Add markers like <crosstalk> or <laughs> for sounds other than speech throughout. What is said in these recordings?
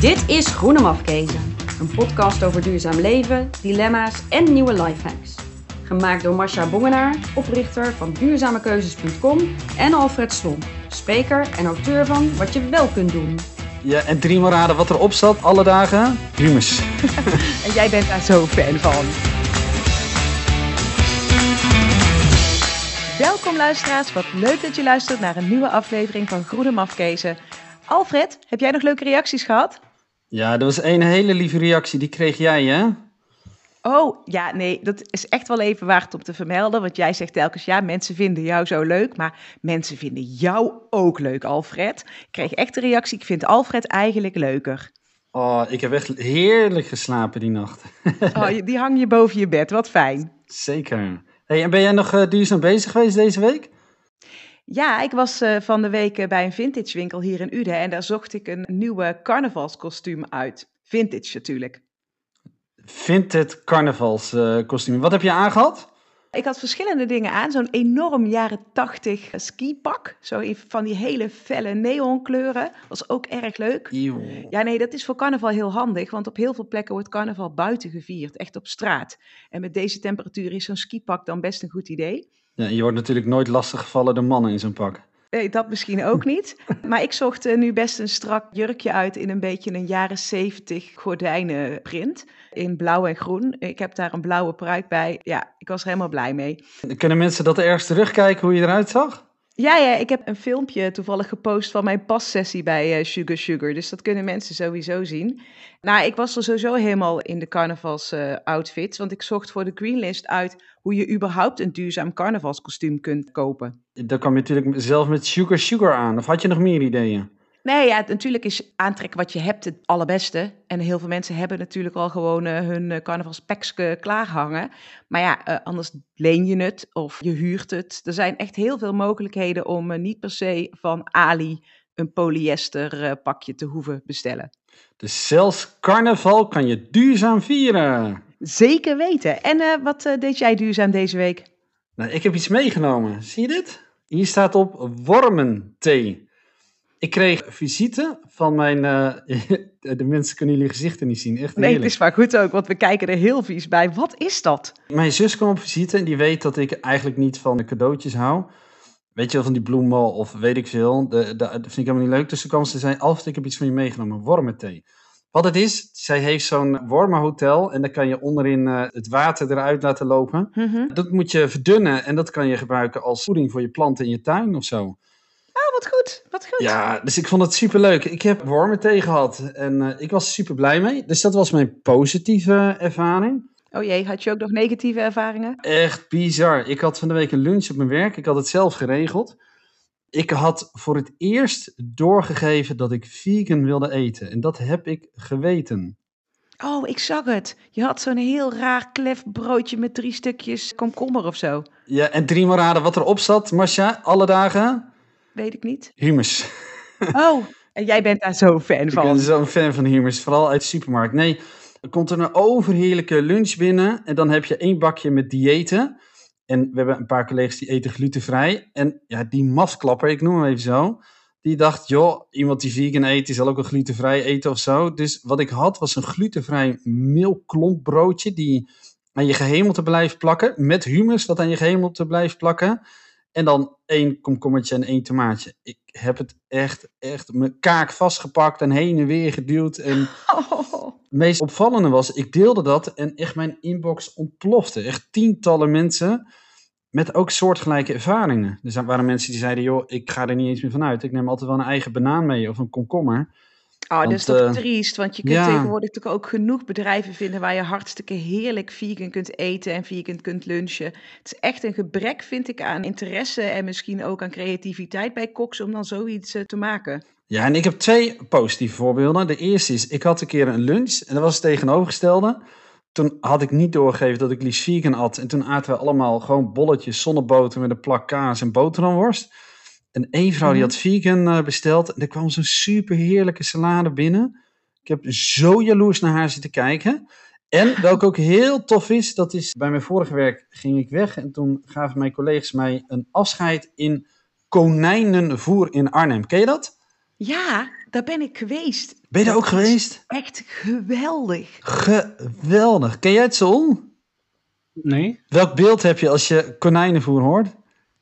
Dit is Groene Mafkezen, een podcast over duurzaam leven, dilemma's en nieuwe lifehacks. Gemaakt door Masha Bongenaar, oprichter van duurzamekeuzes.com en Alfred Slom, spreker en auteur van Wat je wel kunt doen. Ja, en drie maar raden wat erop zat alle dagen. Humus. <laughs> En jij bent daar zo fan van. Welkom luisteraars, wat leuk dat je luistert naar een nieuwe aflevering van Groene Mafkezen. Alfred, heb jij nog leuke reacties gehad? Ja, dat was een hele lieve reactie. Die kreeg jij, hè? Oh, ja, nee, dat is echt wel even waard om te vermelden. Want jij zegt telkens, ja, mensen vinden jou zo leuk. Maar mensen vinden jou ook leuk, Alfred. Ik kreeg echt een reactie, ik vind Alfred eigenlijk leuker. Oh, ik heb echt heerlijk geslapen die nacht. <laughs> Oh, die hang je boven je bed, wat fijn. Zeker. Hey, en ben jij nog eh, duurzaam bezig geweest deze week? Ja, ik was eh, van de week eh, bij een vintage winkel hier in Uden. En daar zocht ik een nieuwe carnavalskostuum uit. Vintage natuurlijk. Vinted carnavalskostuum. Wat heb je aangehad? Ik had verschillende dingen aan. Zo'n enorm jaren tachtig skipak. Zo van die hele felle neonkleuren. Was ook erg leuk. Eeuw. Ja, nee, dat is voor carnaval heel handig. Want op heel veel plekken wordt carnaval buiten gevierd. Echt op straat. En met deze temperatuur is zo'n skipak dan best een goed idee. Ja, je wordt natuurlijk nooit lastiggevallen door mannen in zo'n pak. Nee, dat misschien ook <laughs> niet. Maar ik zocht eh, nu best een strak jurkje uit in een beetje een jaren 70 gordijnenprint. In blauw en groen. Ik heb daar een blauwe pruik bij. Ja, ik was er helemaal blij mee. Kunnen mensen dat ergens terugkijken hoe je eruit zag? Ja, ja, ik heb een filmpje toevallig gepost van mijn passessie bij eh, Sugar Sugar. Dus dat kunnen mensen sowieso zien. Nou, ik was er sowieso helemaal in de carnavals eh. Want ik zocht voor de Greenlist uit hoe je überhaupt een duurzaam carnavalskostuum kunt kopen. Dan kwam je natuurlijk zelf met Sugar Sugar aan. Of had je nog meer ideeën? Nee, ja, natuurlijk is aantrekken wat je hebt het allerbeste. En heel veel mensen hebben natuurlijk al gewoon eh, hun uh, carnavalspekske klaarhangen. Maar ja, eh, anders leen je het of je huurt het. Er zijn echt heel veel mogelijkheden om eh, niet per se van Ali een polyester eh, pakje te hoeven bestellen. Dus zelfs carnaval kan je duurzaam vieren. Zeker weten. En eh, wat eh, deed jij duurzaam deze week? Nou, ik heb iets meegenomen. Zie je dit? Hier staat op wormenthee. Ik kreeg visite van mijn... eh, <laughs> de mensen kunnen jullie gezichten niet zien. Echt Nee, het is maar goed ook, want we kijken er heel vies bij. Wat is dat? Mijn zus kwam op visite en die weet dat ik eigenlijk niet van de cadeautjes hou. Weet je wel, van die bloemen of weet ik veel. De, de, dat vind ik helemaal niet leuk. Dus toen kwam ze zei, Alfred, ik heb iets van je meegenomen. Wormenthee. Wat het is, zij heeft zo'n wormenhotel en dan kan je onderin eh, het water eruit laten lopen. Mhm. Dat moet je verdunnen en dat kan je gebruiken als voeding voor je planten in je tuin of zo. Oh, wat goed, wat goed. Ja, dus ik vond het super leuk. Ik heb wormenthee gehad en eh, ik was super blij mee. Dus dat was mijn positieve ervaring. Oh jee, had je ook nog negatieve ervaringen? Echt bizar. Ik had van de week een lunch op mijn werk. Ik had het zelf geregeld. Ik had voor het eerst doorgegeven dat ik vegan wilde eten. En dat heb ik geweten. Oh, ik zag het. Je had zo'n heel raar klef broodje met drie stukjes komkommer of zo. Ja, en drie maar raden wat erop zat, Masha, alle dagen. Weet ik niet. Humus. <laughs> Oh, en jij bent daar zo fan Ik ben van. zo'n fan van humus, vooral uit de supermarkt. Nee, er komt er een overheerlijke lunch binnen. En dan heb je één bakje met diëten. En we hebben een paar collega's die eten glutenvrij. En ja, die mafklapper, ik noem hem even zo. Die dacht, joh, iemand die vegan eet, die zal ook wel glutenvrij eten of zo. Dus wat ik had, was een glutenvrij meelklontbroodje die aan je gehemelte blijft plakken. Met humus, wat aan je gehemelte blijft plakken. En dan één komkommertje en één tomaatje. Ik heb het echt, echt mijn kaak vastgepakt en heen en weer geduwd. En <laughs> Oh, het meest opvallende was, ik deelde dat en echt mijn inbox ontplofte. Echt tientallen mensen met ook soortgelijke ervaringen. Er waren mensen die zeiden, joh, ik ga er niet eens meer vanuit. Ik neem altijd wel een eigen banaan mee of een komkommer. Oh dat is toch eh, triest, want je kunt ja. tegenwoordig toch ook genoeg bedrijven vinden waar je hartstikke heerlijk vegan kunt eten en vegan kunt lunchen. Het is echt een gebrek, vind ik, aan interesse en misschien ook aan creativiteit bij koks om dan zoiets eh, te maken. Ja, en ik heb twee positieve voorbeelden. De eerste is, ik had een keer een lunch en dat was het tegenovergestelde. Toen had ik niet doorgegeven dat ik liefst vegan at. En toen aten we allemaal gewoon bolletjes zonneboter met een plak kaas en boterhamworst. En één vrouw die Mhm. had vegan eh, besteld. En er kwam zo'n super heerlijke salade binnen. Ik heb zo jaloers naar haar zitten kijken. En welke ook heel tof is, dat is bij mijn vorige werk ging ik weg. En toen gaven mijn collega's mij een afscheid in konijnenvoer in Arnhem. Ken je dat? Ja, daar ben ik geweest. Ben je daar ook geweest? Echt geweldig. Geweldig. Ken jij het, Sol? Nee, Welk beeld heb je als je konijnenvoer hoort?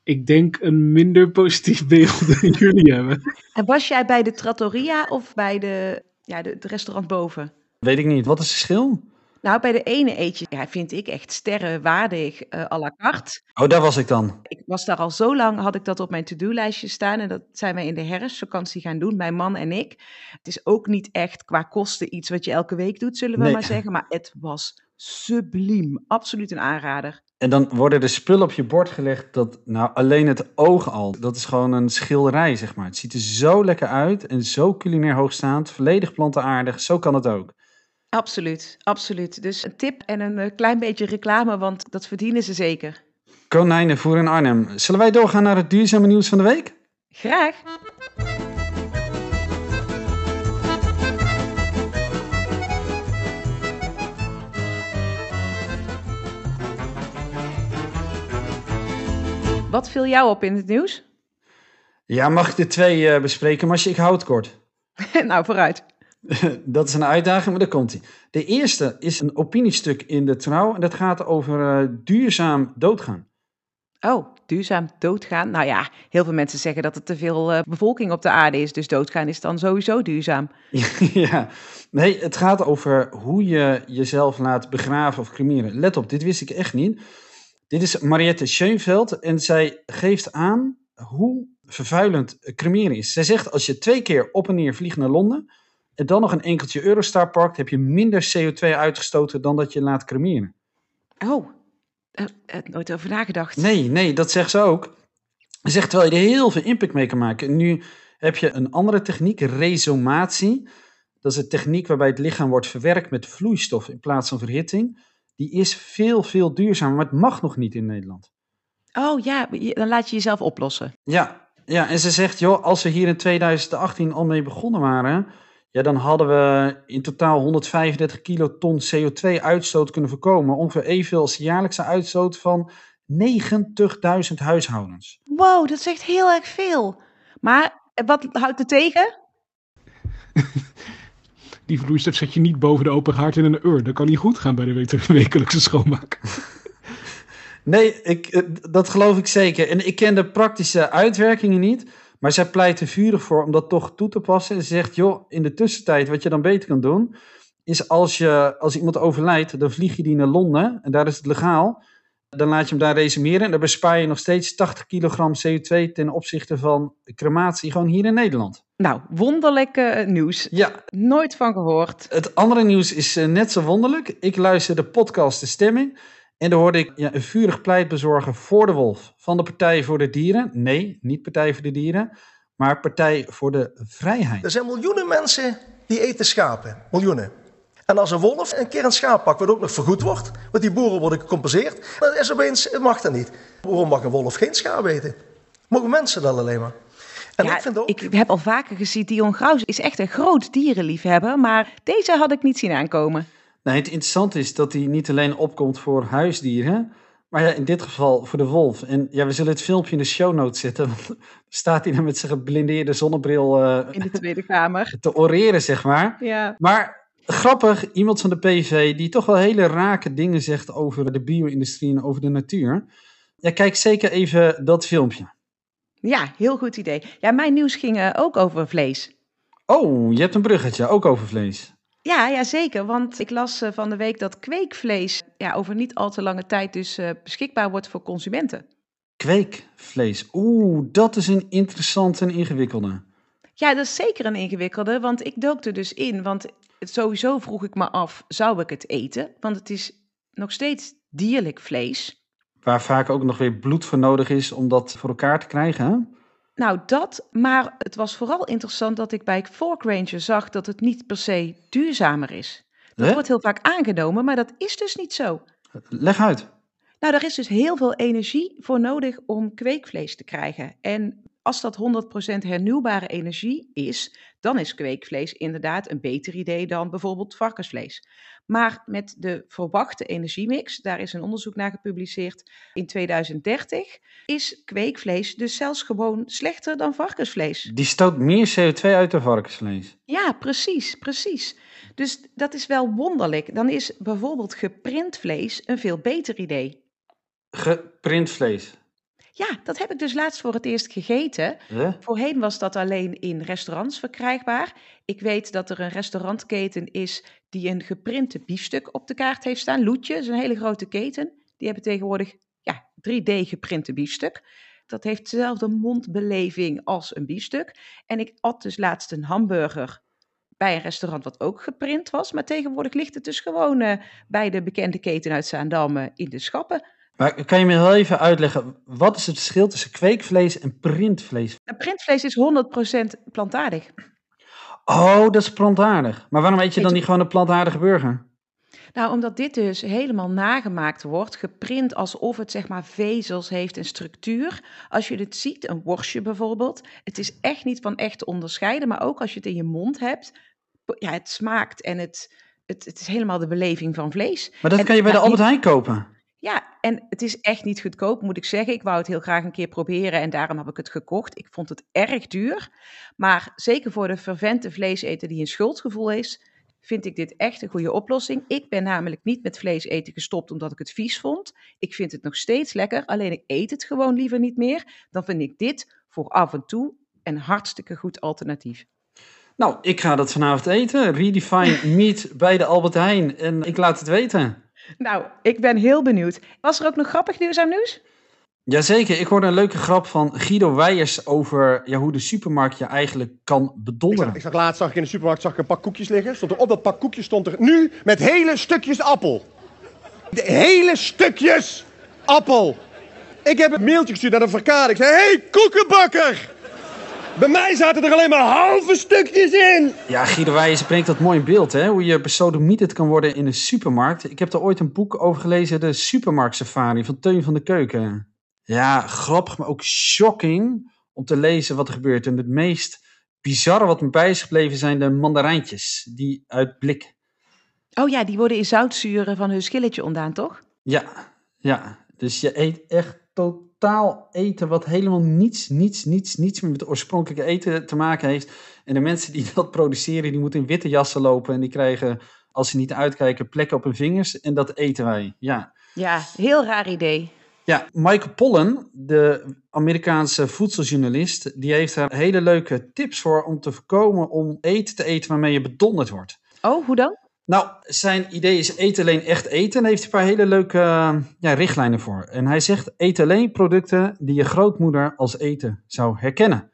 Ik denk een minder positief <laughs> beeld dan jullie hebben. En was jij bij de trattoria of bij de, ja, de, het restaurant boven? Weet ik niet. Wat is het verschil? Nou, bij de ene eet je, ja, vind ik echt sterrenwaardig eh à la carte. Oh, daar was ik dan. Ik was daar al zo lang, had ik dat op mijn to-do-lijstje staan. En dat zijn wij in de herfstvakantie gaan doen, mijn man en ik. Het is ook niet echt qua kosten iets wat je elke week doet, zullen we Nee. maar zeggen. Maar het was subliem. Absoluut een aanrader. En dan worden er spullen op je bord gelegd dat, nou, alleen het oog al, dat is gewoon een schilderij, zeg maar. Het ziet er zo lekker uit en zo culinair hoogstaand, volledig plantaardig, zo kan het ook. Absoluut, absoluut. Dus een tip en een eh, klein beetje reclame, want dat verdienen ze zeker. Konijnenvoer in Arnhem. Zullen wij doorgaan naar het duurzame nieuws van de week? Graag. Wat viel jou op in het nieuws? Ja, mag ik de twee eh, bespreken, maar ik hou het kort. <laughs> nou, vooruit. <laughs> dat is een uitdaging, maar daar komt hij. De eerste is een opiniestuk in de Trouw en dat gaat over eh, duurzaam doodgaan. Oh, duurzaam doodgaan. Nou ja, heel veel mensen zeggen dat er te veel eh, bevolking op de aarde is. Dus doodgaan is dan sowieso duurzaam. <laughs> ja, nee, het gaat over hoe je jezelf laat begraven of cremeren. Let op, dit wist ik echt niet. Dit is Mariette Schoenveld en zij geeft aan hoe vervuilend cremeren is. Zij zegt, als je twee keer op en neer vliegt naar Londen en dan nog een enkeltje Eurostar parkt, heb je minder CO2 uitgestoten dan dat je laat cremeren. Oh, uh, uh, nooit over nagedacht. Nee, nee, dat zegt ze ook. Ze zegt terwijl je er heel veel impact mee kan maken. En nu heb je een andere techniek, resomatie. Dat is een techniek waarbij het lichaam wordt verwerkt met vloeistof in plaats van verhitting. Die is veel, veel duurzamer, maar het mag nog niet in Nederland. Oh ja, dan laat je jezelf oplossen. Ja, ja, en ze zegt, joh, als we hier in 2018 al mee begonnen waren, ja, dan hadden we in totaal 135 kiloton CO2-uitstoot kunnen voorkomen. Ongeveer evenveel als de jaarlijkse uitstoot van 90.000 huishoudens. Wow, dat echt heel erg veel. Maar wat houdt het tegen? <laughs> Die vloeistof zet je niet boven de open haard in een ur. Dat kan niet goed gaan bij de <laughs> wekelijkse schoonmaak. <laughs> Nee, ik, dat geloof ik zeker. En ik ken de praktische uitwerkingen niet. Maar zij pleit er vurig voor om dat toch toe te passen. En ze zegt, joh, in de tussentijd, wat je dan beter kan doen, is als, je, als iemand overlijdt, dan vlieg je die naar Londen. En daar is het legaal. Dan laat je hem daar resumeren. En dan bespaar je nog steeds 80 kilogram CO2 ten opzichte van crematie, gewoon hier in Nederland. Nou, wonderlijk uh, nieuws. Ja. Nooit van gehoord. Het andere nieuws is uh, net zo wonderlijk. Ik luister de podcast De Stemming. En daar hoorde ik ja, een vurig pleitbezorger voor de wolf. Van de Partij voor de Dieren. Nee, niet Partij voor de Dieren. Maar Partij voor de Vrijheid. Er zijn miljoenen mensen die eten schapen. Miljoenen. En als een wolf een keer een schaap pakt, wat ook nog vergoed wordt, want die boeren worden gecompenseerd, dan is opeens, het mag dat niet. Waarom mag een wolf geen schaap eten? Mogen mensen dat alleen maar? En ja, ik, vind ook... ik heb al vaker gezien, Dion Graus is echt een groot dierenliefhebber, maar deze had ik niet zien aankomen. Nee, het interessante is dat hij niet alleen opkomt voor huisdieren, maar ja, in dit geval voor de wolf. En ja, we zullen het filmpje in de show notes zetten, want <laughs> dan staat hij dan met zijn geblindeerde zonnebril uh, in de Tweede Kamer <laughs> te oreren, zeg maar. Ja. Maar grappig, iemand van de PV die toch wel hele rake dingen zegt over de bio-industrie en over de natuur. Ja, kijk zeker even dat filmpje. Ja, heel goed idee. Ja, mijn nieuws ging uh, ook over vlees. Oh, je hebt een bruggetje, ook over vlees. Ja, ja, zeker. Want ik las uh, van de week dat kweekvlees ja, over niet al te lange tijd dus uh, beschikbaar wordt voor consumenten. Kweekvlees, oeh, dat is een interessante en ingewikkelde. Ja, dat is zeker een ingewikkelde, want ik dook er dus in. Want sowieso vroeg ik me af, zou ik het eten? Want het is nog steeds dierlijk vlees. Waar vaak ook nog weer bloed voor nodig is om dat voor elkaar te krijgen, hè? Nou, dat, maar het was vooral interessant dat ik bij Fork Ranger zag dat het niet per se duurzamer is. Dat Hè? wordt heel vaak aangenomen, maar dat is dus niet zo. Leg uit. Nou, daar is dus heel veel energie voor nodig om kweekvlees te krijgen. En als dat 100% hernieuwbare energie is, dan is kweekvlees inderdaad een beter idee dan bijvoorbeeld varkensvlees. Maar met de verwachte energiemix, daar is een onderzoek naar gepubliceerd in 2030, is kweekvlees dus zelfs gewoon slechter dan varkensvlees. Die stoot meer CO2 uit dan varkensvlees. Ja, precies, precies. Dus dat is wel wonderlijk. Dan is bijvoorbeeld geprint vlees een veel beter idee. Geprint vlees. Ja, dat heb ik dus laatst voor het eerst gegeten. Huh? Voorheen was dat alleen in restaurants verkrijgbaar. Ik weet dat er een restaurantketen is die een geprinte biefstuk op de kaart heeft staan. Loetje, is een hele grote keten. Die hebben tegenwoordig ja, 3D geprinte biefstuk. Dat heeft dezelfde mondbeleving als een biefstuk. En ik at dus laatst een hamburger bij een restaurant wat ook geprint was. Maar tegenwoordig ligt het dus gewoon eh, bij de bekende keten uit Zaandam eh, in de schappen. Maar kan je me heel even uitleggen, wat is het verschil tussen kweekvlees en printvlees? En printvlees is 100% plantaardig. Oh, dat is plantaardig. Maar waarom eet je dan niet gewoon een plantaardige burger? Nou, omdat dit dus helemaal nagemaakt wordt, geprint alsof het zeg maar vezels heeft en structuur. Als je het ziet, een worstje bijvoorbeeld, het is echt niet van echt te onderscheiden, maar ook als je het in je mond hebt, ja, het smaakt en het, het, het is helemaal de beleving van vlees. Maar dat En- kan je bij de ja, Albert Heijn kopen. Ja, en het is echt niet goedkoop, moet ik zeggen. Ik wou het heel graag een keer proberen en daarom heb ik het gekocht. Ik vond het erg duur. Maar zeker voor de fervente vleeseter die een schuldgevoel is, vind ik dit echt een goede oplossing. Ik ben namelijk niet met vlees eten gestopt omdat ik het vies vond. Ik vind het nog steeds lekker, alleen ik eet het gewoon liever niet meer. Dan vind ik dit voor af en toe een hartstikke goed alternatief. Nou, ik ga dat vanavond eten. Redefine <laughs> meat bij de Albert Heijn. En ik laat het weten. Nou, ik ben heel benieuwd. Was er ook nog grappig nieuws aan nieuws? Jazeker, ik hoorde een leuke grap van Guido Weijers over ja, hoe de supermarkt je eigenlijk kan Ik zag, bedonderen. ik zag laatst zag ik in de supermarkt zag ik een pak koekjes liggen. Stond er op dat pak koekjes stond er nu met hele stukjes appel. De hele stukjes appel. Ik heb een mailtje gestuurd naar de verkade. Ik zei: Hey, koekenbakker! Bij mij zaten er alleen maar halve stukjes in. Ja, Guido Weijers brengt dat mooi in beeld, hè? hoe je besodemieterd kan worden in een supermarkt. Ik heb er ooit een boek over gelezen, De Supermarkt Safari van Teun van de Keuken. Ja, grappig, maar ook shocking om te lezen wat er gebeurt. En het meest bizarre wat me bij is gebleven zijn de mandarijntjes, die uit blik. Oh ja, die worden in zoutzuren van hun schilletje ontdaan, toch? Ja, ja. Dus je eet echt totaal eten wat helemaal niets, niets, niets, niets meer met het oorspronkelijke eten te maken heeft. En de mensen die <laughs> dat produceren, die moeten in witte jassen lopen en die krijgen, als ze niet uitkijken, plekken op hun vingers. En dat eten wij, ja. Ja, heel raar idee. Ja, Michael Pollan, de Amerikaanse voedseljournalist, die heeft daar hele leuke tips voor om te voorkomen om eten te eten waarmee je bedonderd wordt. Oh, hoe dan? Nou, zijn idee is eet alleen echt eten. En daar heeft hij een paar hele leuke eh, ja, richtlijnen voor. En hij zegt, eet alleen producten die je grootmoeder als eten zou herkennen.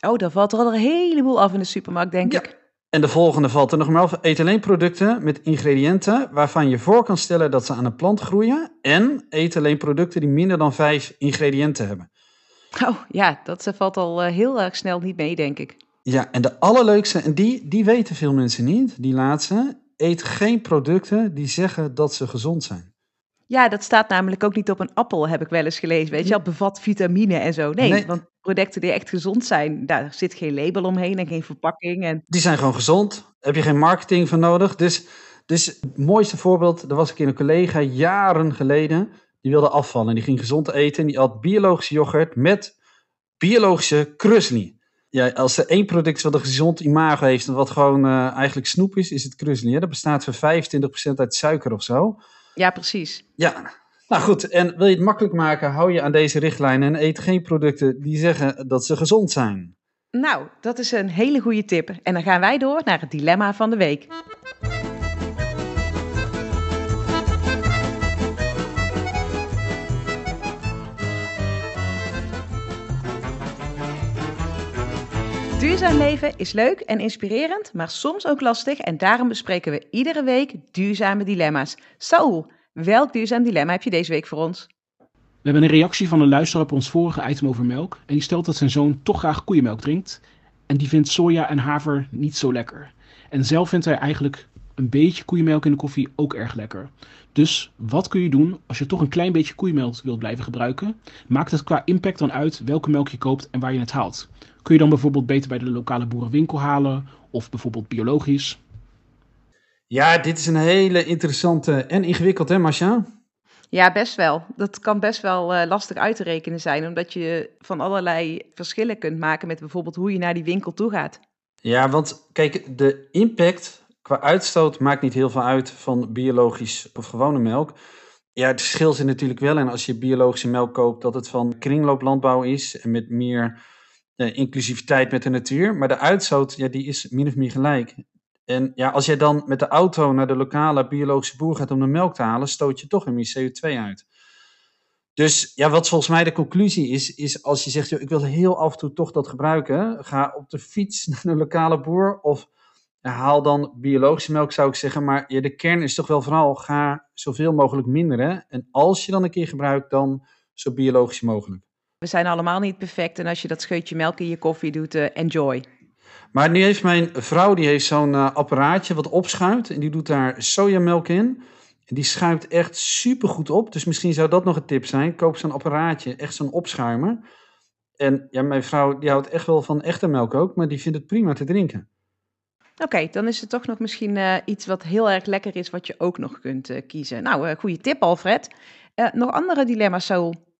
Oh, daar valt er al een heleboel af in de supermarkt, denk Ja. ik. En de volgende valt er nog maar af. Eet alleen producten met ingrediënten waarvan je voor kan stellen dat ze aan een plant groeien. En eet alleen producten die minder dan vijf ingrediënten hebben. Oh, ja, dat valt al eh, heel erg snel niet mee, denk ik. Ja, en de allerleukste, en die, die weten veel mensen niet, die laatste. Eet geen producten die zeggen dat ze gezond zijn. Ja, dat staat namelijk ook niet op een appel, heb ik wel eens gelezen. Weet je, wel, bevat vitamine en zo. Nee, Nee. want producten die echt gezond zijn, daar zit geen label omheen en geen verpakking. En... Die zijn gewoon gezond. Heb je geen marketing voor nodig. Dus, dus het mooiste voorbeeld, er was een keer een collega jaren geleden. Die wilde afvallen. Die ging gezond eten. En die had biologische yoghurt met biologische krusli. Ja, als er één product is wat een gezond imago heeft en wat gewoon eh, eigenlijk snoep is, is het krusli. Dat bestaat voor 25% uit suiker of zo. Ja, precies. Ja, nou goed. En wil je het makkelijk maken, hou je aan deze richtlijnen en eet geen producten die zeggen dat ze gezond zijn. Nou, dat is een hele goede tip. En dan gaan wij door naar het dilemma van de week. Duurzaam leven is leuk en inspirerend, maar soms ook lastig. En daarom bespreken we iedere week duurzame dilemma's. Saul, welk duurzaam dilemma heb je deze week voor ons? We hebben een reactie van een luisteraar op ons vorige item over melk. En die stelt dat zijn zoon toch graag koeienmelk drinkt. En die vindt soja en haver niet zo lekker. En zelf vindt hij eigenlijk een beetje koeienmelk in de koffie ook erg lekker. Dus wat kun je doen als je toch een klein beetje koeienmelk wilt blijven gebruiken? Maakt het qua impact dan uit welke melk je koopt en waar je het haalt? Kun je dan bijvoorbeeld beter bij de lokale boerenwinkel halen of bijvoorbeeld biologisch? Ja, dit is een hele interessante en ingewikkeld, hè, Masha? Ja, best wel. Dat kan best wel uh, lastig uit te rekenen zijn, omdat je van allerlei verschillen kunt maken met bijvoorbeeld hoe je naar die winkel toe gaat. Ja, want kijk, de impact qua uitstoot maakt niet heel veel uit van biologisch of gewone melk. Ja, het verschil zit natuurlijk wel in als je biologische melk koopt, dat het van kringlooplandbouw is en met meer inclusiviteit met de natuur. Maar de uitstoot, ja, die is min of meer gelijk. En ja, als jij dan met de auto naar de lokale biologische boer gaat om de melk te halen, stoot je toch weer meer CO2 uit. Dus ja, wat volgens mij de conclusie is, is als je zegt, joh, ik wil heel af en toe toch dat gebruiken, ga op de fiets <laughs> naar de lokale boer of haal dan biologische melk, zou ik zeggen. Maar de kern is toch wel vooral, ga zoveel mogelijk minderen. En als je dan een keer gebruikt, dan zo biologisch mogelijk. We zijn allemaal niet perfect en als je dat scheutje melk in je koffie doet, uh, enjoy. Maar nu heeft mijn vrouw die heeft zo'n uh, apparaatje wat opschuimt. En die doet daar sojamelk in. En die schuimt echt super goed op. Dus misschien zou dat nog een tip zijn. Koop zo'n apparaatje, echt zo'n opschuimer. En ja, mijn vrouw die houdt echt wel van echte melk ook. Maar die vindt het prima te drinken. Oké, dan is het toch nog misschien uh, iets wat heel erg lekker is, wat je ook nog kunt uh, kiezen. Nou, goede tip, Alfred. nog andere dilemma's, Saul?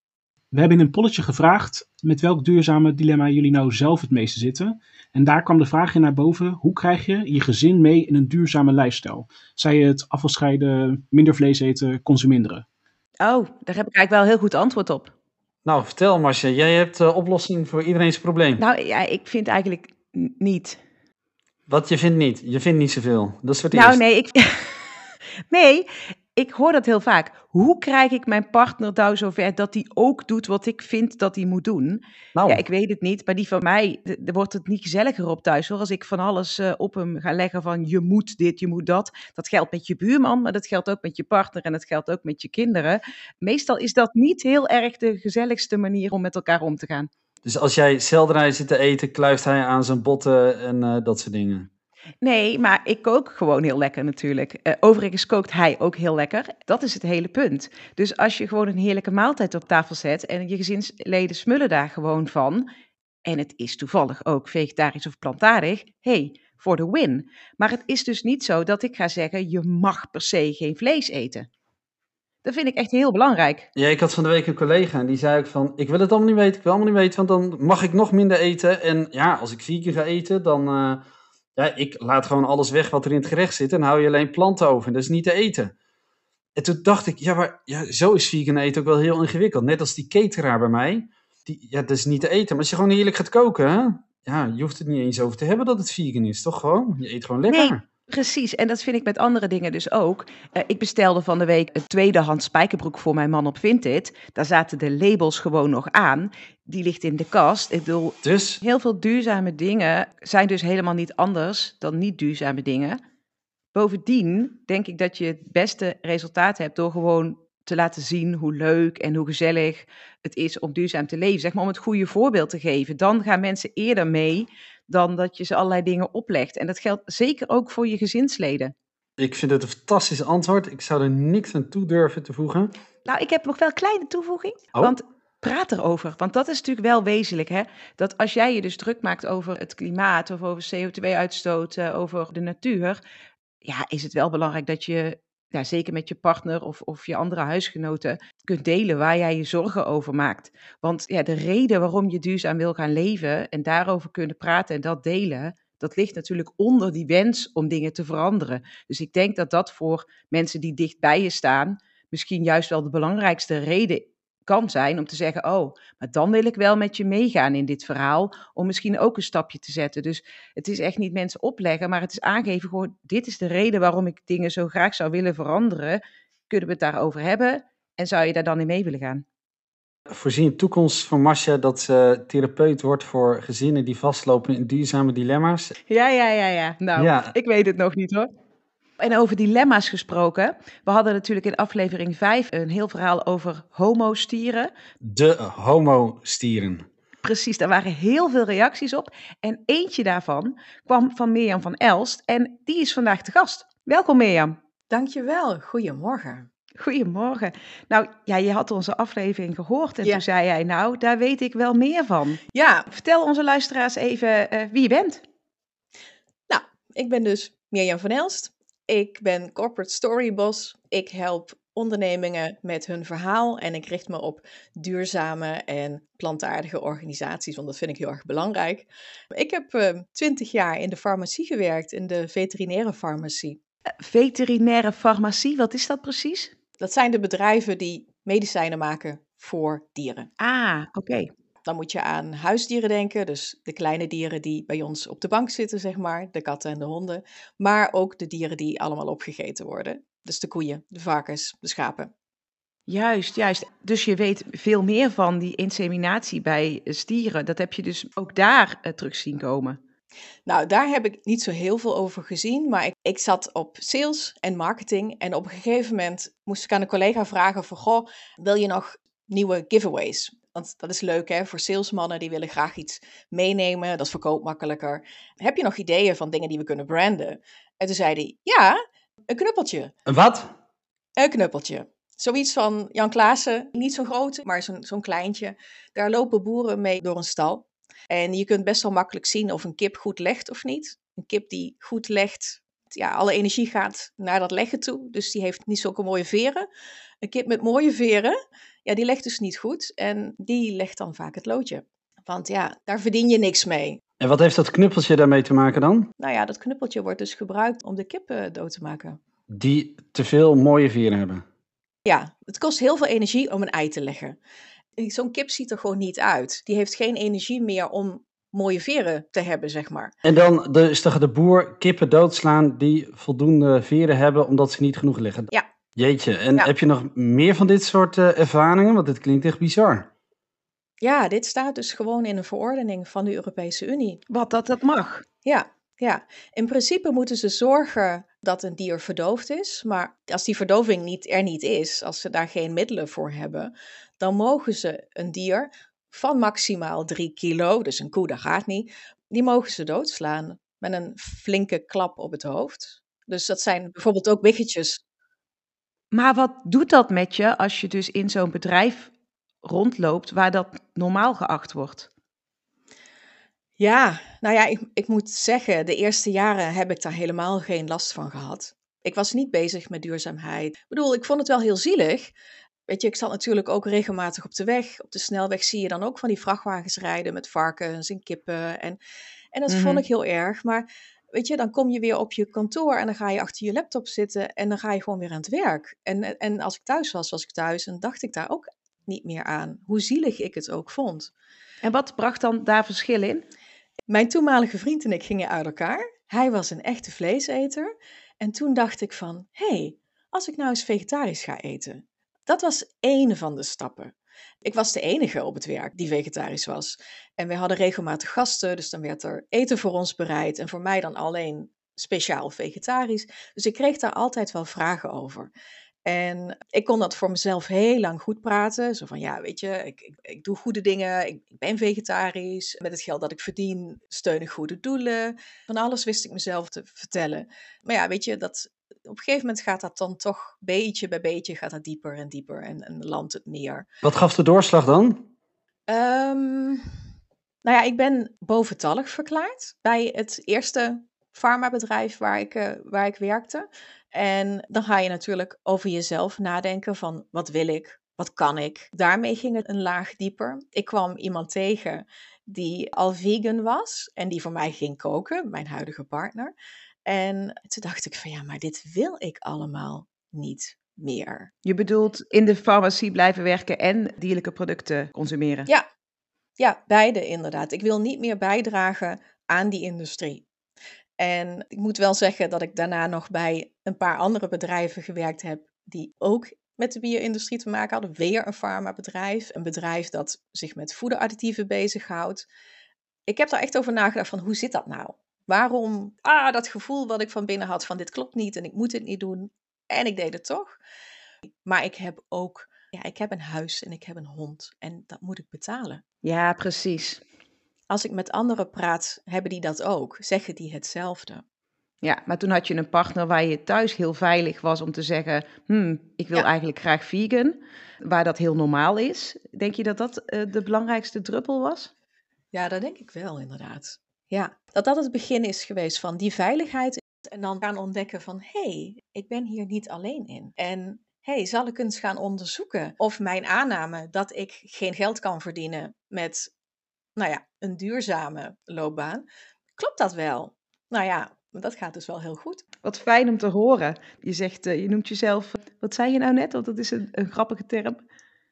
We hebben in een polletje gevraagd met welk duurzame dilemma jullie nou zelf het meeste zitten. En daar kwam de vraag in naar boven: hoe krijg je je gezin mee in een duurzame lifestyle? Zij het afvalscheiden, minder vlees eten, consuminderen? Oh, daar heb ik eigenlijk wel heel goed antwoord op. Nou, vertel Marcia, jij hebt de oplossing voor iedereen's probleem. Nou ja, ik vind eigenlijk niet. Wat je vindt niet? Je vindt niet zoveel. Dat is wat Nou eerst. nee, ik. <laughs> nee, ik hoor dat heel vaak. Hoe krijg ik mijn partner nou zover dat hij ook doet wat ik vind dat hij moet doen? Nou, Ja, ik weet het niet, maar die van mij, daar wordt het niet gezelliger op thuis hoor. Als ik van alles eh, op hem ga leggen van je moet dit, je moet dat. Dat geldt met je buurman, maar dat geldt ook met je partner en dat geldt ook met je kinderen. Meestal is dat niet heel erg de gezelligste manier om met elkaar om te gaan. dus als jij selderij zit te eten, kluist hij aan zijn botten en eh, dat soort dingen. Nee, maar ik kook gewoon heel lekker natuurlijk. Eh, overigens kookt hij ook heel lekker. Dat is het hele punt. Dus als je gewoon een heerlijke maaltijd op tafel zet en je gezinsleden smullen daar gewoon van, en het is toevallig ook vegetarisch of plantaardig, hey, voor de win. Maar het is dus niet zo dat ik ga zeggen, je mag per se geen vlees eten. Dat vind ik echt heel belangrijk. Ja, ik had van de week een collega en die zei ook van, ik wil het allemaal niet weten, ik wil allemaal niet weten, want dan mag ik nog minder eten. En ja, als ik vier keer ga eten, dan, eh, ja, ik laat gewoon alles weg wat er in het gerecht zit en hou je alleen planten over. Dat is niet te eten. En toen dacht ik, ja, maar ja, zo is vegan eten ook wel heel ingewikkeld. Net als die cateraar bij mij, die, ja, dat is niet te eten. Maar als je gewoon heerlijk gaat koken, ja, je hoeft het niet eens over te hebben dat het vegan is, toch gewoon? Je eet gewoon lekker. Precies, en dat vind ik met andere dingen dus ook. Eh, ik bestelde van de week een tweedehands spijkerbroek voor mijn man op Vinted. Daar zaten de labels gewoon nog aan. Die ligt in de kast. Ik bedoel, Dus, heel veel duurzame dingen zijn dus helemaal niet anders dan niet duurzame dingen. Bovendien denk ik dat je het beste resultaat hebt door gewoon te laten zien hoe leuk en hoe gezellig het is om duurzaam te leven. Zeg maar om het goede voorbeeld te geven. Dan gaan mensen eerder mee dan dat je ze allerlei dingen oplegt. En dat geldt zeker ook voor je gezinsleden. ik vind het een fantastisch antwoord. Ik zou er niks aan toe durven te voegen. Nou, ik heb nog wel een kleine toevoeging. Oh. Want praat erover. Want dat is natuurlijk wel wezenlijk. Hè? Dat als jij je dus druk maakt over het klimaat of over CO2-uitstoot, eh, over de natuur. Ja, is het wel belangrijk dat je, ja, zeker met je partner of, of je andere huisgenoten, kunt delen waar jij je zorgen over maakt. Want ja, de reden waarom je duurzaam wil gaan leven en daarover kunnen praten en dat delen. Dat ligt natuurlijk onder die wens om dingen te veranderen. Dus ik denk dat dat voor mensen die dicht bij je staan, misschien juist wel de belangrijkste reden kan zijn om te zeggen: Oh, maar dan wil ik wel met je meegaan in dit verhaal, om misschien ook een stapje te zetten. Dus het is echt niet mensen opleggen, maar het is aangeven: gewoon, dit is de reden waarom ik dingen zo graag zou willen veranderen. Kunnen we het daarover hebben? En zou je daar dan in mee willen gaan? Voorzie een toekomst van Masha dat ze therapeut wordt voor gezinnen die vastlopen in duurzame dilemma's. Ja, ja, ja, ja. Nou, Ja. ik weet het nog niet hoor. En over dilemma's gesproken. We hadden natuurlijk in aflevering 5 een heel verhaal over homostieren. De homo-stieren. Precies, daar waren heel veel reacties op. En eentje daarvan kwam van Mirjam van Elst. En die is vandaag te gast. Welkom Mirjam. Dankjewel, goedemorgen. Goedemorgen. Nou, ja, je had onze aflevering gehoord en Ja. toen zei jij, nou, daar weet ik wel meer van. Ja, Vertel onze luisteraars even eh, wie je bent. nou, ik ben dus Mirjam van Elst. Ik ben corporate story boss. Ik help ondernemingen met hun verhaal en ik richt me op duurzame en plantaardige organisaties, want dat vind ik heel erg belangrijk. Ik heb twintig jaar in de farmacie gewerkt, in de veterinaire farmacie. Veterinaire farmacie, wat is dat precies? Dat zijn de bedrijven die medicijnen maken voor dieren. Ah, oké. Dan moet je aan huisdieren denken, dus de kleine dieren die bij ons op de bank zitten, zeg maar, de katten en de honden. Maar ook de dieren die allemaal opgegeten worden. Dus de koeien, de varkens, de schapen. Juist, juist. Dus je weet veel meer van die inseminatie bij eh, stieren. Dat heb je dus ook daar eh, terug zien komen. Nou, daar heb ik niet zo heel veel over gezien, maar ik, ik zat op sales en marketing en op een gegeven moment moest ik aan een collega vragen van, goh, wil je nog nieuwe giveaways? Want dat is leuk hè, voor salesmannen, die willen graag iets meenemen, dat verkoopt makkelijker. Heb je nog ideeën van dingen die we kunnen branden? En toen zei hij, ja, een knuppeltje. Een wat? Een knuppeltje. Zoiets van Jan Klaassen, niet zo'n grote, maar zo'n zo'n kleintje. Daar lopen boeren mee door een stal. En je kunt best wel makkelijk zien of een kip goed legt of niet. Een kip die goed legt, ja, alle energie gaat naar dat leggen toe. Dus die heeft niet zulke mooie veren. Een kip met mooie veren, ja, die legt dus niet goed. En die legt dan vaak het loodje. Want ja, daar verdien je niks mee. En wat heeft dat knuppeltje daarmee te maken dan? Nou ja, dat knuppeltje wordt dus gebruikt om de kip eh, dood te maken. Die te veel mooie veren hebben. Ja, het kost heel veel energie om een ei te leggen. Zo'n kip ziet er gewoon niet uit. Die heeft geen energie meer om mooie veren te hebben, zeg maar. En dan dus toch de boer kippen doodslaan die voldoende veren hebben omdat ze niet genoeg liggen. Ja. Jeetje, en Ja. heb je nog meer van dit soort eh, ervaringen? Want dit klinkt echt bizar. Ja, dit staat dus gewoon in een verordening van de Europese Unie. Wat dat, dat mag. Ja, ja. In principe moeten ze zorgen dat een dier verdoofd is. Maar als die verdoving niet, er niet is, als ze daar geen middelen voor hebben, dan mogen ze een dier van maximaal drie kilo, dus een koe, dat gaat niet, die mogen ze doodslaan met een flinke klap op het hoofd. Dus dat zijn bijvoorbeeld ook wiggetjes. Maar wat doet dat met je als je dus in zo'n bedrijf rondloopt waar dat normaal geacht wordt? Ja, nou ja, ik, ik moet zeggen, de eerste jaren heb ik daar helemaal geen last van gehad. Ik was niet bezig met duurzaamheid. Ik bedoel, ik vond het wel heel zielig. Weet je, ik zat natuurlijk ook regelmatig op de weg. Op de snelweg zie je dan ook van die vrachtwagens rijden met varkens en kippen. En, en dat Mhm. vond ik heel erg. Maar weet je, dan kom je weer op je kantoor en dan ga je achter je laptop zitten en dan ga je gewoon weer aan het werk. En, en als ik thuis was, was ik thuis en dacht ik daar ook niet meer aan. Hoe zielig ik het ook vond. En wat bracht dan daar verschil in? Mijn toenmalige vriend en ik gingen uit elkaar. Hij was een echte vleeseter. En toen dacht ik van, hé, hey, als ik nou eens vegetarisch ga eten. Dat was één van de stappen. Ik was de enige op het werk die vegetarisch was. En we hadden regelmatig gasten, dus dan werd er eten voor ons bereid. En voor mij dan alleen speciaal vegetarisch. Dus ik kreeg daar altijd wel vragen over. En ik kon dat voor mezelf heel lang goed praten. Zo van, ja, weet je, ik, ik, ik doe goede dingen, ik, ik ben vegetarisch. Met het geld dat ik verdien, steun ik goede doelen. Van alles wist ik mezelf te vertellen. Maar ja, weet je, dat, op een gegeven moment gaat dat dan toch beetje bij beetje gaat dat dieper en dieper en, en landt het meer. Wat gaf de doorslag dan? Ehm, nou ja, ik ben boventallig verklaard bij het eerste farmabedrijf waar ik, eh, waar ik werkte. En dan ga je natuurlijk over jezelf nadenken van wat wil ik, wat kan ik. Daarmee ging het een laag dieper. Ik kwam iemand tegen die al vegan was en die voor mij ging koken, mijn huidige partner. En toen dacht ik van ja, maar dit wil ik allemaal niet meer. Je bedoelt in de farmacie blijven werken en dierlijke producten consumeren? Ja, ja, beide inderdaad. Ik wil niet meer bijdragen aan die industrie. En ik moet wel zeggen dat ik daarna nog bij een paar andere bedrijven gewerkt heb die ook met de bio-industrie te maken hadden. Weer een farmabedrijf, een bedrijf dat zich met voederadditieven bezighoudt. Ik heb daar echt over nagedacht van hoe zit dat nou? Waarom, ah, dat gevoel wat ik van binnen had van dit klopt niet en ik moet dit niet doen. En ik deed het toch. Maar ik heb ook, ja, ik heb een huis en ik heb een hond en dat moet ik betalen. Ja, precies. Als ik met anderen praat, hebben die dat ook. Zeggen die hetzelfde. Ja, maar toen had je een partner waar je thuis heel veilig was om te zeggen: hmm, ik wil Ja. eigenlijk graag vegan, waar dat heel normaal is. Denk je dat dat eh, de belangrijkste druppel was? Ja, dat denk ik wel, inderdaad. Ja, dat dat het begin is geweest van die veiligheid. En dan gaan ontdekken van, hé, hey, ik ben hier niet alleen in. En hé, hey, zal ik eens gaan onderzoeken of mijn aanname dat ik geen geld kan verdienen met, nou ja, een duurzame loopbaan, klopt dat wel? Nou ja, dat gaat dus wel heel goed. Wat fijn om te horen. Je zegt, eh, je noemt jezelf, wat zei je nou net? Want dat is een, een grappige term.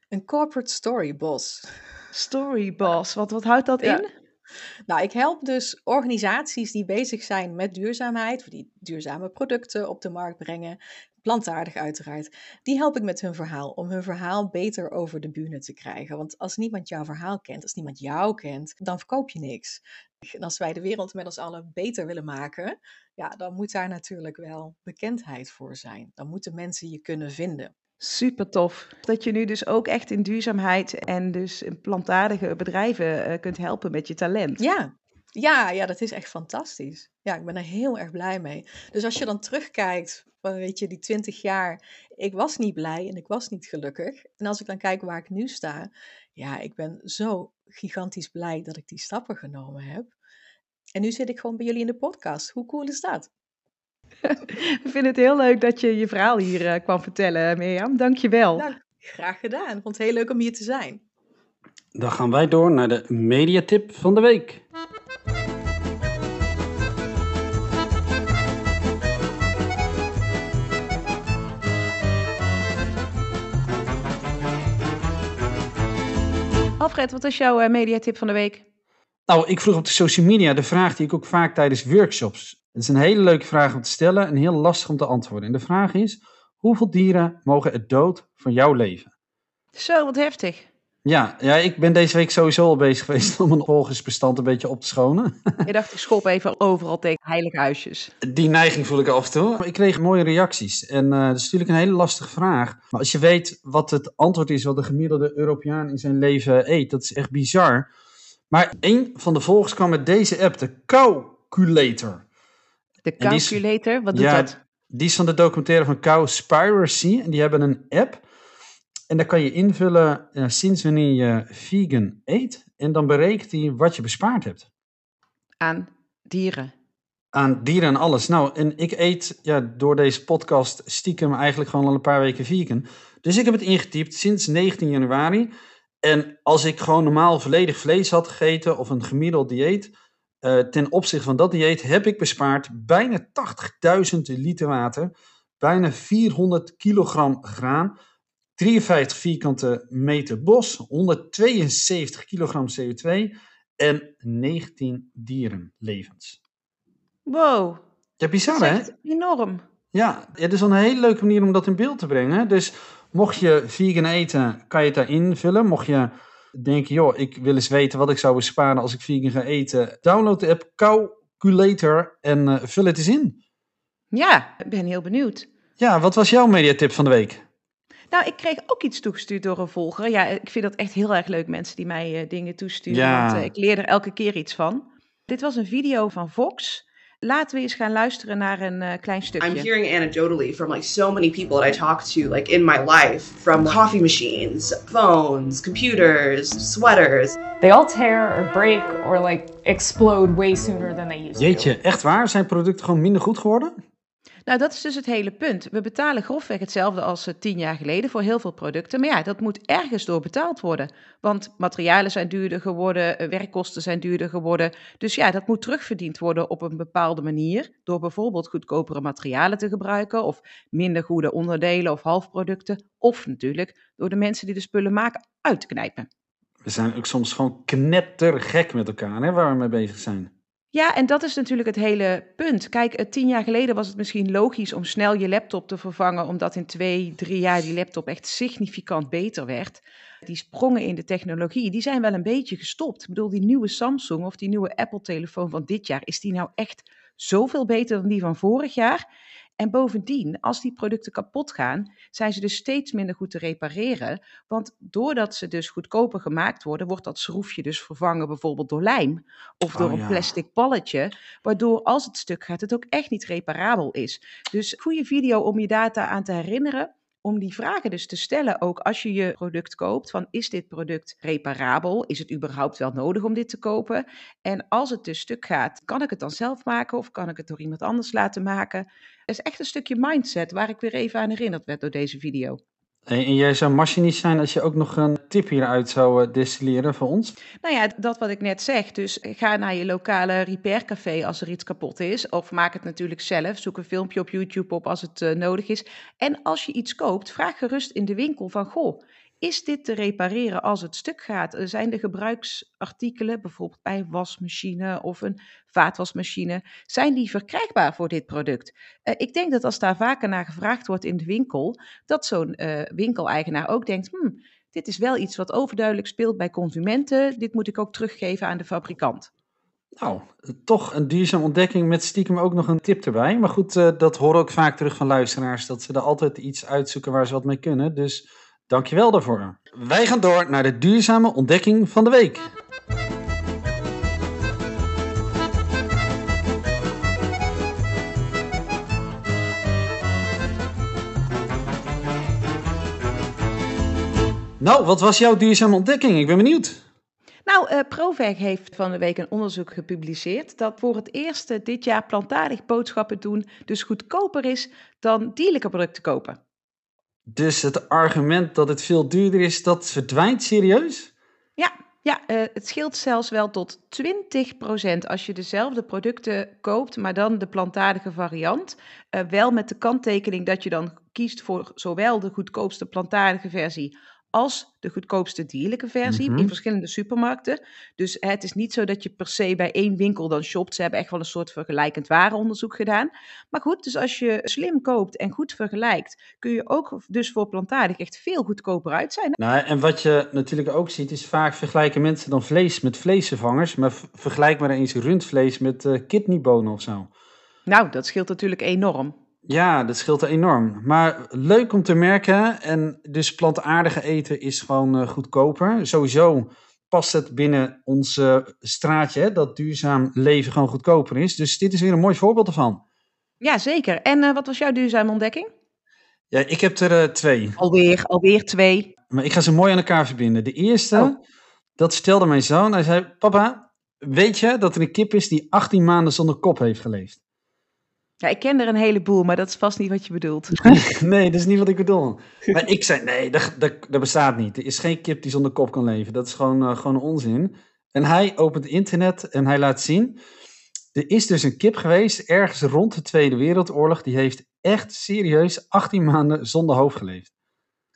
Een corporate story boss. Story boss. Wat, wat houdt dat Ja. in? Nou, ik help dus organisaties die bezig zijn met duurzaamheid, die duurzame producten op de markt brengen, plantaardig uiteraard. Die help ik met hun verhaal, om hun verhaal beter over de bühne te krijgen. Want als niemand jouw verhaal kent, als niemand jou kent, dan verkoop je niks. En als wij de wereld met ons allen beter willen maken, ja, dan moet daar natuurlijk wel bekendheid voor zijn. Dan moeten mensen je kunnen vinden. Super tof. Dat je nu dus ook echt in duurzaamheid en dus in plantaardige bedrijven eh, kunt helpen met je talent. Ja, ja, ja, dat is echt fantastisch. Ja, ik ben er heel erg blij mee. Dus als je dan terugkijkt, van, weet je, die twintig jaar, ik was niet blij en ik was niet gelukkig. En als ik dan kijk waar ik nu sta, ja, ik ben zo gigantisch blij dat ik die stappen genomen heb. En nu zit ik gewoon bij jullie in de podcast. Hoe cool is dat? <laughs> Ik vind het heel leuk dat je je verhaal hier eh, kwam vertellen, Mirjam. Dank je wel. Nou, graag gedaan. Ik vond het heel leuk om hier te zijn. Dan gaan wij door naar de mediatip van de week. Alfred, wat is jouw eh, mediatip van de week? Nou, ik vroeg op de social media de vraag die ik ook vaak tijdens workshops. Het is een hele leuke vraag om te stellen en heel lastig om te antwoorden. En de vraag is: hoeveel dieren mogen er dood van jouw leven? Zo, wat heftig. Ja, ja, ik ben deze week sowieso al bezig geweest om mijn volgersbestand een beetje op te schonen. <laughs> Je dacht, ik schop even overal tegen heilige huisjes. Die neiging voel ik af en toe. Maar ik kreeg mooie reacties. En eh dat is natuurlijk een hele lastige vraag. Maar als je weet wat het antwoord is wat de gemiddelde Europeaan in zijn leven eet, dat is echt bizar. Maar een van de volgers kwam met deze app, de Cowculator. De die is- calculator, wat doet ja, dat? Die is van de documentaire van Cowspiracy. En die hebben een app. En daar kan je invullen eh, sinds wanneer je vegan eet. En dan berekent hij wat je bespaard hebt. Aan dieren. Aan dieren en alles. Nou, en ik eet ja, door deze podcast stiekem eigenlijk gewoon al een paar weken vegan. Dus ik heb het ingetypt sinds 19 januari. En als ik gewoon normaal volledig vlees had gegeten of een gemiddeld dieet, eh, ten opzichte van dat dieet heb ik bespaard bijna 80.000 liter water, bijna 400 kilogram graan, 53 vierkante meter bos, 172 kilogram CO2 en 19 dierenlevens. Wow, Ja, bizar dat is hè? enorm. Ja, het is wel een hele leuke manier om dat in beeld te brengen. Dus mocht je vegan eten, kan je het daar invullen. Mocht je denken, joh, ik wil eens weten wat ik zou besparen als ik vegan ga eten. Download de app Calculator en eh, vul het eens in. Ja, ik ben heel benieuwd. Ja, wat was jouw mediatip van de week? Nou, ik kreeg ook iets toegestuurd door een volger. Ja, ik vind dat echt heel erg leuk, mensen die mij eh, dingen toesturen. Ja. Want eh, ik leer er elke keer iets van. Dit was een video van Fox. Laten we eens gaan luisteren naar een eh, klein stukje. I'm hearing anecdotally from like so many people that I talk to like in my life from coffee machines, phones, computers, sweaters. They all tear or break or like explode way sooner than they used to. Jeetje, echt waar? Zijn producten gewoon minder goed geworden? Nou, dat is dus het hele punt. We betalen grofweg hetzelfde als eh, tien jaar geleden voor heel veel producten. Maar ja, dat moet ergens door betaald worden. Want materialen zijn duurder geworden, eh, werkkosten zijn duurder geworden. Dus ja, dat moet terugverdiend worden op een bepaalde manier. Door bijvoorbeeld goedkopere materialen te gebruiken, of minder goede onderdelen of halfproducten. Of natuurlijk door de mensen die de spullen maken uit te knijpen. We zijn ook soms gewoon knettergek met elkaar, hè, waar we mee bezig zijn. Ja, en dat is natuurlijk het hele punt. Kijk, tien jaar geleden was het misschien logisch om snel je laptop te vervangen, omdat in twee, drie jaar die laptop echt significant beter werd. Die sprongen in de technologie, die zijn wel een beetje gestopt. Ik bedoel, die nieuwe Samsung of die nieuwe Apple-telefoon van dit jaar, is die nou echt zoveel beter dan die van vorig jaar? En bovendien, als die producten kapot gaan, zijn ze dus steeds minder goed te repareren. Want doordat ze dus goedkoper gemaakt worden, wordt dat schroefje dus vervangen bijvoorbeeld door lijm of door Oh, een plastic balletje. Waardoor als het stuk gaat, het ook echt niet reparabel is. Dus goede video om je data aan te herinneren. Om die vragen dus te stellen, ook als je je product koopt, van is dit product reparabel? Is het überhaupt wel nodig om dit te kopen? En als het dus stuk gaat, kan ik het dan zelf maken of kan ik het door iemand anders laten maken? Dat is echt een stukje mindset waar ik weer even aan herinnerd werd door deze video. En, jij zou machinist zijn als je ook nog een tip hieruit zou eh, destilleren voor ons? Nou ja, dat wat ik net zeg. Dus ga naar je lokale repaircafé als er iets kapot is. Of maak het natuurlijk zelf. Zoek een filmpje op YouTube op als het eh, nodig is. En als je iets koopt, vraag gerust in de winkel van... Goh, is dit te repareren als het stuk gaat? Zijn de gebruiksartikelen, bijvoorbeeld bij een wasmachine of een vaatwasmachine... zijn die verkrijgbaar voor dit product? Eh, ik denk dat als daar vaker naar gevraagd wordt in de winkel... dat zo'n eh, winkeleigenaar ook denkt... Hmm, dit is wel iets wat overduidelijk speelt bij consumenten. Dit moet ik ook teruggeven aan de fabrikant. Nou, toch een duurzame ontdekking met stiekem ook nog een tip erbij. Maar goed, eh, dat horen ook vaak terug van luisteraars, dat ze er altijd iets uitzoeken waar ze wat mee kunnen. Dus dankjewel daarvoor. Wij gaan door naar de duurzame ontdekking van de week. Nou, wat was jouw duurzame ontdekking? Ik ben benieuwd. Nou, eh Proveg heeft van de week een onderzoek gepubliceerd dat voor het eerst eh, dit jaar plantaardig boodschappen doen dus goedkoper is dan dierlijke producten kopen. Dus het argument dat het veel duurder is, dat verdwijnt serieus? Ja, ja eh, het scheelt zelfs wel tot 20% als je dezelfde producten koopt, maar dan de plantaardige variant. Wel met de kanttekening dat je dan kiest voor zowel de goedkoopste plantaardige versie als de goedkoopste dierlijke versie Mhm. in verschillende supermarkten. Dus het is niet zo dat je per se bij één winkel dan shopt. Ze hebben echt wel een soort vergelijkend warenonderzoek gedaan. Maar goed, dus als je slim koopt en goed vergelijkt, kun je ook dus voor plantaardig echt veel goedkoper uit zijn. Nou, en wat je natuurlijk ook ziet, is vaak vergelijken mensen dan vlees met vleesvervangers. Maar vergelijk maar eens rundvlees met eh kidneybonen of zo. Nou, dat scheelt natuurlijk enorm. Ja, dat scheelt enorm. Maar leuk om te merken. En dus plantaardige eten is gewoon eh, goedkoper. Sowieso past het binnen ons eh, straatje, dat duurzaam leven gewoon goedkoper is. Dus dit is weer een mooi voorbeeld ervan. Ja, zeker. En eh, wat was jouw duurzame ontdekking? Ja, ik heb er twee. Alweer, alweer twee. Maar ik ga ze mooi aan elkaar verbinden. De eerste, Oh. dat vertelde mijn zoon. Hij zei, papa, weet je dat er een kip is die 18 maanden zonder kop heeft geleefd? Ja, ik ken er een heleboel, maar dat is vast niet wat je bedoelt. <laughs> nee, dat is niet wat ik bedoel. Maar ik zei, nee, dat, dat, dat bestaat niet. Er is geen kip die zonder kop kan leven. Dat is gewoon, eh, gewoon onzin. En hij opent internet en hij laat zien... Er is dus een kip geweest, ergens rond de Tweede Wereldoorlog... die heeft echt serieus 18 maanden zonder hoofd geleefd.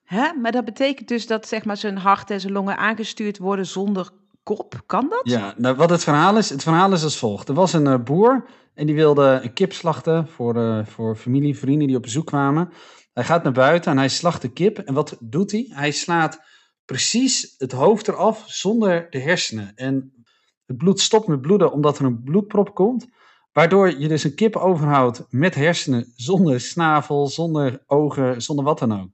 Hè? Maar dat betekent dus dat zeg maar, zijn hart en zijn longen aangestuurd worden zonder kop. Kan dat? Ja, nou, wat het verhaal is, het verhaal is als volgt. Er was een eh, boer en die wilde een kip slachten voor, eh, voor familie, vrienden die op bezoek kwamen. Hij gaat naar buiten en hij slacht de kip. En wat doet hij? Hij slaat precies het hoofd eraf zonder de hersenen. En het bloed stopt met bloeden omdat er een bloedprop komt. Waardoor je dus een kip overhoudt met hersenen, zonder snavel, zonder ogen, zonder wat dan ook.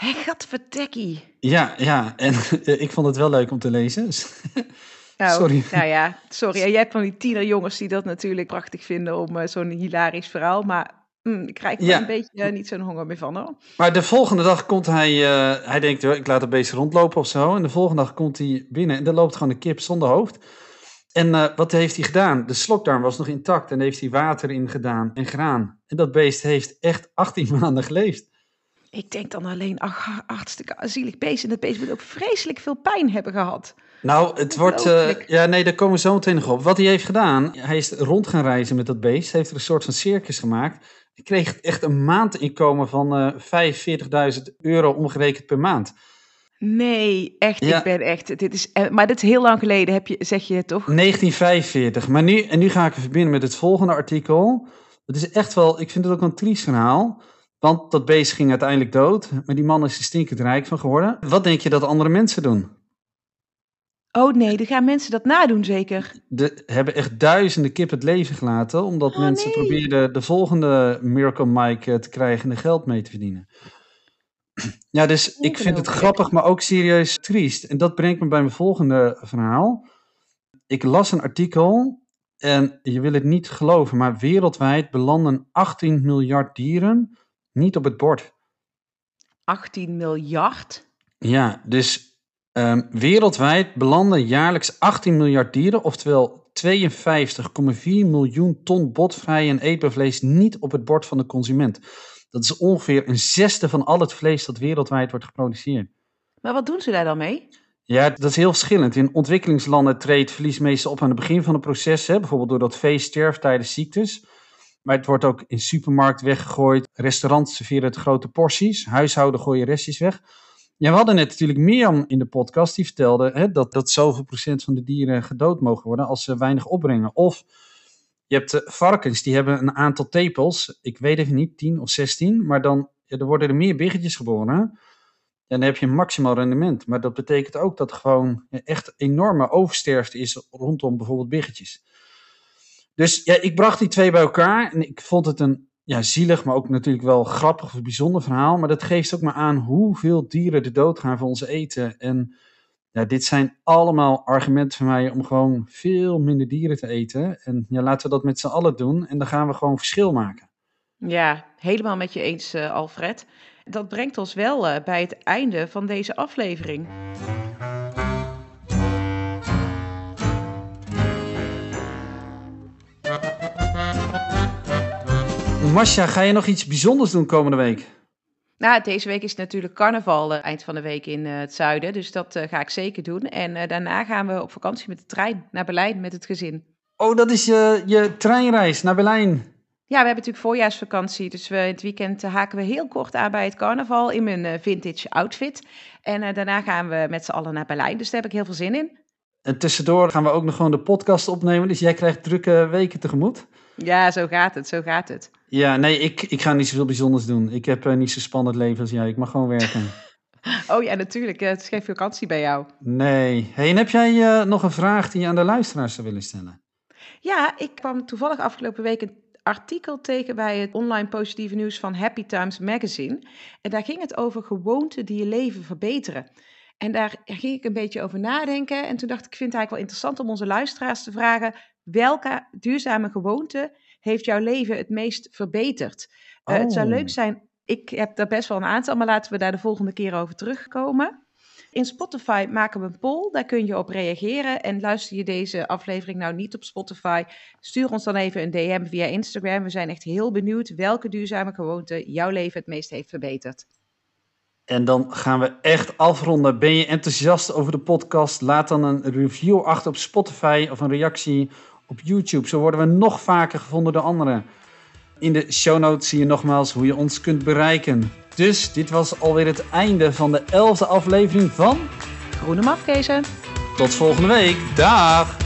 Hé, gadverdekkie. Ja, ja, en eh, ik vond het wel leuk om te lezen. <laughs> Nou, Sorry. Nou ja, sorry. En jij hebt van die tienerjongens die dat natuurlijk prachtig vinden om eh, zo'n hilarisch verhaal. Maar mm, ik krijg er Ja. een beetje eh, niet zo'n honger meer van hoor. Maar de volgende dag komt hij, hij denkt, "Oh, ik laat het beest rondlopen of zo. En de volgende dag komt hij binnen en er loopt gewoon een kip zonder hoofd. En wat heeft hij gedaan? De slokdarm was nog intact en daar heeft hij water in gedaan en graan. En dat beest heeft echt 18 <laughs> maanden geleefd. Ik denk dan alleen, ach, hartstikke zielig beest. En dat beest moet ook vreselijk veel pijn hebben gehad. Nou, het wordt. eh, ja, nee, daar komen we zo meteen nog op. Wat hij heeft gedaan, hij is rond gaan reizen met dat beest. Heeft er een soort van circus gemaakt. Hij kreeg echt een maandinkomen van eh 45.000 euro omgerekend per maand. Nee, echt, Ja. ik ben echt, dit is, eh, maar dit is heel lang geleden, heb je, zeg je het toch? 1945. Maar nu, en nu ga ik het verbinden met het volgende artikel. Het is echt wel, ik vind het ook een triest verhaal. Want dat beest ging uiteindelijk dood. Maar die man is er stinkend rijk van geworden. Wat denk je dat andere mensen doen? Oh nee, dan gaan mensen dat nadoen zeker. Er hebben echt duizenden kip het leven gelaten, omdat Oh, mensen nee. probeerden de volgende Miracle Mike eh, te krijgen en er geld mee te verdienen. Ja, dus ik vind het grappig, maar ook serieus triest. En dat brengt me bij mijn volgende verhaal. Ik las een artikel en je wil het niet geloven, maar wereldwijd belanden 18 miljard dieren niet op het bord. 18 miljard. Ja, dus ehm, wereldwijd belanden jaarlijks 18 miljard dieren, oftewel 52,4 miljoen ton botvrij en eetbaar vlees niet op het bord van de consument. Dat is ongeveer een zesde van al het vlees dat wereldwijd wordt geproduceerd. Maar wat doen ze daar dan mee? Ja, dat is heel verschillend. In ontwikkelingslanden treedt verlies meestal op aan het begin van het proces, hè, bijvoorbeeld doordat vee sterft tijdens ziektes. Maar het wordt ook in supermarkt weggegooid. Restaurants serveren het grote porties. Huishouden gooien restjes weg. Ja, we hadden net natuurlijk Mirjam in de podcast die vertelde hè, dat, dat zoveel procent van de dieren gedood mogen worden als ze weinig opbrengen. Of je hebt eh, varkens, die hebben een aantal tepels. Ik weet even niet, 10 of 16. Maar dan ja, er worden er meer biggetjes geboren. En dan heb je een maximaal rendement. Maar dat betekent ook dat er gewoon echt enorme oversterfte is rondom bijvoorbeeld biggetjes. Dus ja, ik bracht die twee bij elkaar en ik vond het een ja, zielig, maar ook natuurlijk wel grappig of bijzonder verhaal. Maar dat geeft ook maar aan hoeveel dieren er doodgaan voor ons eten. En ja, dit zijn allemaal argumenten voor mij om gewoon veel minder dieren te eten. En ja, laten we dat met z'n allen doen en dan gaan we gewoon verschil maken. Ja, helemaal met je eens, eh, Alfred. Dat brengt ons wel eh, bij het einde van deze aflevering. Masja, ga je nog iets bijzonders doen komende week? Nou, deze week is natuurlijk carnaval, eh, eind van de week in eh, het zuiden. Dus dat eh, ga ik zeker doen. En daarna gaan we op vakantie met de trein naar Berlijn met het gezin. Oh, dat is je, je treinreis naar Berlijn. Ja, we hebben natuurlijk voorjaarsvakantie. Dus we, in het weekend haken we heel kort aan bij het carnaval in mijn vintage outfit. En daarna gaan we met z'n allen naar Berlijn. Dus daar heb ik heel veel zin in. En tussendoor gaan we ook nog gewoon de podcast opnemen. Dus jij krijgt drukke weken tegemoet. Ja, zo gaat het, zo gaat het. Ja, nee, ik, ik ga niet zoveel bijzonders doen. Ik heb eh, niet zo'n spannend leven als jij. Ik mag gewoon werken. <laughs> Oh ja, natuurlijk. eh, Het is geen vakantie bij jou. Nee. Hey, en heb jij eh, nog een vraag die je aan de luisteraars zou willen stellen? Ja, ik kwam toevallig afgelopen week een artikel tegen bij het online positieve nieuws van Happy Times Magazine. En daar ging het over gewoonten die je leven verbeteren. En daar ging ik een beetje over nadenken. En toen dacht ik, ik vind het eigenlijk wel interessant om onze luisteraars te vragen: welke duurzame gewoonte heeft jouw leven het meest verbeterd? Eh, het zou Oh. leuk zijn. Ik heb daar best wel een aantal, maar laten we daar de volgende keer over terugkomen. In Spotify maken we een poll, daar kun je op reageren. En luister je deze aflevering nou niet op Spotify, stuur ons dan even een DM via Instagram. We zijn echt heel benieuwd welke duurzame gewoonte jouw leven het meest heeft verbeterd. En dan gaan we echt afronden. Ben je enthousiast over de podcast? Laat dan een review achter op Spotify of een reactie op YouTube. Zo worden we nog vaker gevonden door anderen. In de show notes zie je nogmaals hoe je ons kunt bereiken. Dus dit was alweer het einde van de elfde aflevering van... Groene mafkezen. Tot volgende week. Dag!